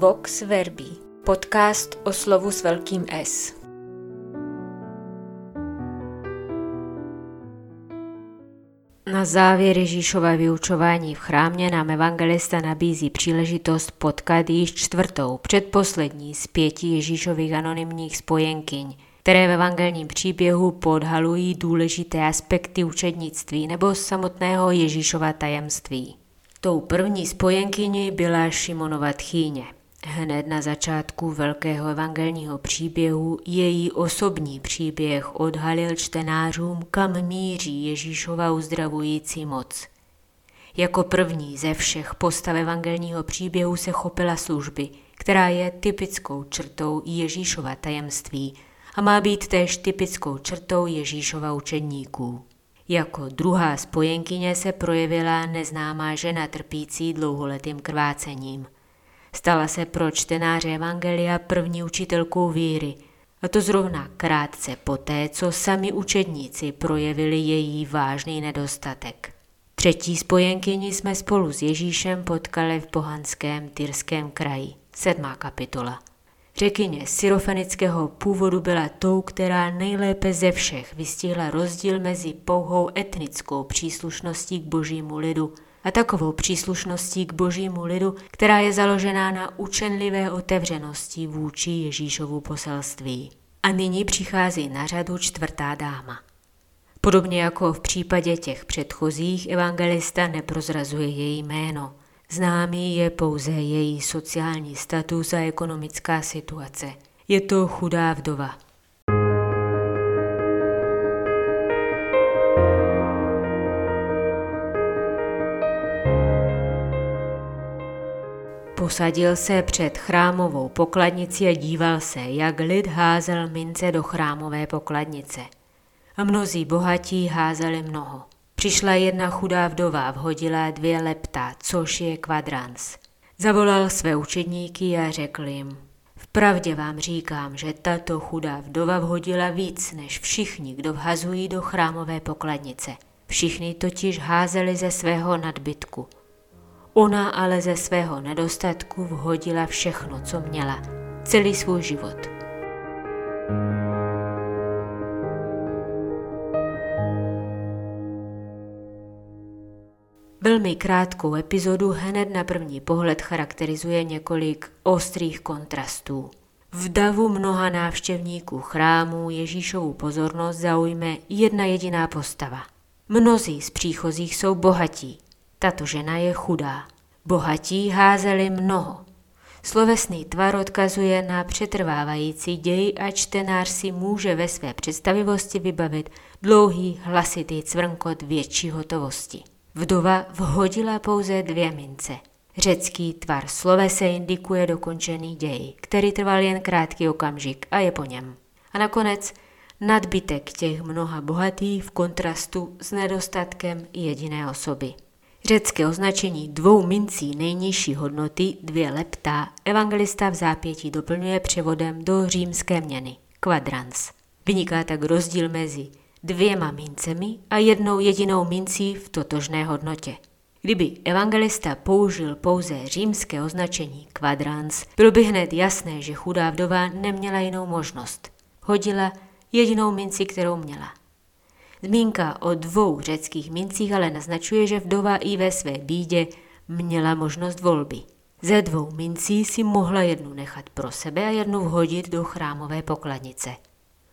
Vox Verbi, podcast o slovu s velkým S. Na závěr Ježíšova vyučování v chrámě nám evangelista nabízí příležitost potkat již čtvrtou, předposlední z pěti Ježíšových anonymních spojenkyň, které v evangelním příběhu podhalují důležité aspekty učednictví nebo samotného Ježíšova tajemství. Tou první spojenkyní byla Šimonova tchýně. Hned na začátku velkého evangelního příběhu její osobní příběh odhalil čtenářům, kam míří Ježíšova uzdravující moc. Jako první ze všech postav evangelního příběhu se chopila služby, která je typickou črtou Ježíšova tajemství a má být též typickou črtou Ježíšova učedníků. Jako druhá spojenkyně se projevila neznámá žena trpící dlouholetým krvácením. Stala se pro čtenáře Evangelia první učitelkou víry, a to zrovna krátce poté, co sami učedníci projevili její vážný nedostatek. Třetí spojenkyni jsme spolu s Ježíšem potkali v pohanském Tyrském kraji. Sedmá kapitola. Řekyně syrofenického původu byla tou, která nejlépe ze všech vystihla rozdíl mezi pouhou etnickou příslušností k božímu lidu a takovou příslušností k božímu lidu, která je založená na učenlivé otevřenosti vůči Ježíšovu poselství. A nyní přichází na řadu čtvrtá dáma. Podobně jako v případě těch předchozích, evangelista neprozrazuje její jméno – Známý je pouze její sociální status a ekonomická situace. Je to chudá vdova. Posadil se před chrámovou pokladnici a díval se, jak lid házel mince do chrámové pokladnice. A mnozí bohatí házeli mnoho. Přišla jedna chudá vdova, vhodila dvě lepta, což je kvadrans. Zavolal své učedníky a řekl jim, Vpravdě vám říkám, že tato chudá vdova vhodila víc než všichni, kdo vhazují do chrámové pokladnice. Všichni totiž házeli ze svého nadbytku. Ona ale ze svého nedostatku vhodila všechno, co měla, celý svůj život. Velmi krátkou epizodu hned na první pohled charakterizuje několik ostrých kontrastů. V davu mnoha návštěvníků chrámu Ježíšovu pozornost zaujme jedna jediná postava. Mnozí z příchozích jsou bohatí, tato žena je chudá. Bohatí házeli mnoho. Slovesný tvar odkazuje na přetrvávající děj a čtenář si může ve své představivosti vybavit dlouhý hlasitý cvrnkot větší hotovosti. Vdova vhodila pouze dvě mince. Řecký tvar slovese indikuje dokončený děj, který trval jen krátký okamžik a je po něm. A nakonec nadbytek těch mnoha bohatých v kontrastu s nedostatkem jediné osoby. Řecké označení dvou mincí nejnižší hodnoty, dvě lepta, evangelista v zápětí doplňuje převodem do římské měny, quadrans. Vyniká tak rozdíl mezi dvěma mincemi a jednou jedinou mincí v totožné hodnotě. Kdyby evangelista použil pouze římské označení quadrans, bylo by hned jasné, že chudá vdova neměla jinou možnost. Hodila jedinou minci, kterou měla. Zmínka o dvou řeckých mincích ale naznačuje, že vdova i ve své bídě měla možnost volby. Ze dvou mincí si mohla jednu nechat pro sebe a jednu vhodit do chrámové pokladnice.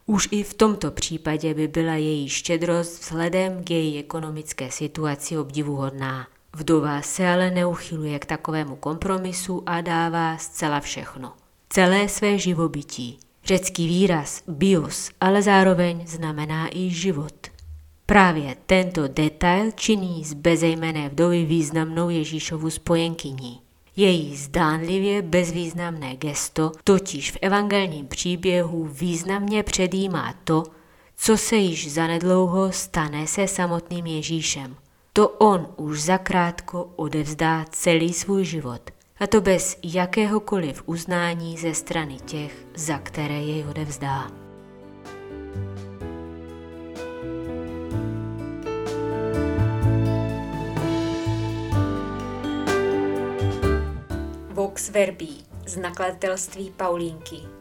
Už i v tomto případě by byla její štědrost vzhledem k její ekonomické situaci obdivuhodná. Vdova se ale neuchyluje k takovému kompromisu a dává zcela všechno. Celé své živobytí. Řecký výraz bios ale zároveň znamená i život. Právě tento detail činí z bezejmené vdovy významnou Ježíšovu spojenkyní. Její zdánlivě bezvýznamné gesto totiž v evangelním příběhu významně předjímá to, co se již zanedlouho stane se samotným Ježíšem. To on už zakrátko odevzdá celý svůj život. A to bez jakéhokoliv uznání ze strany těch, za které jej odevzdá. Vox Verbi, z nakladatelství Paulínky.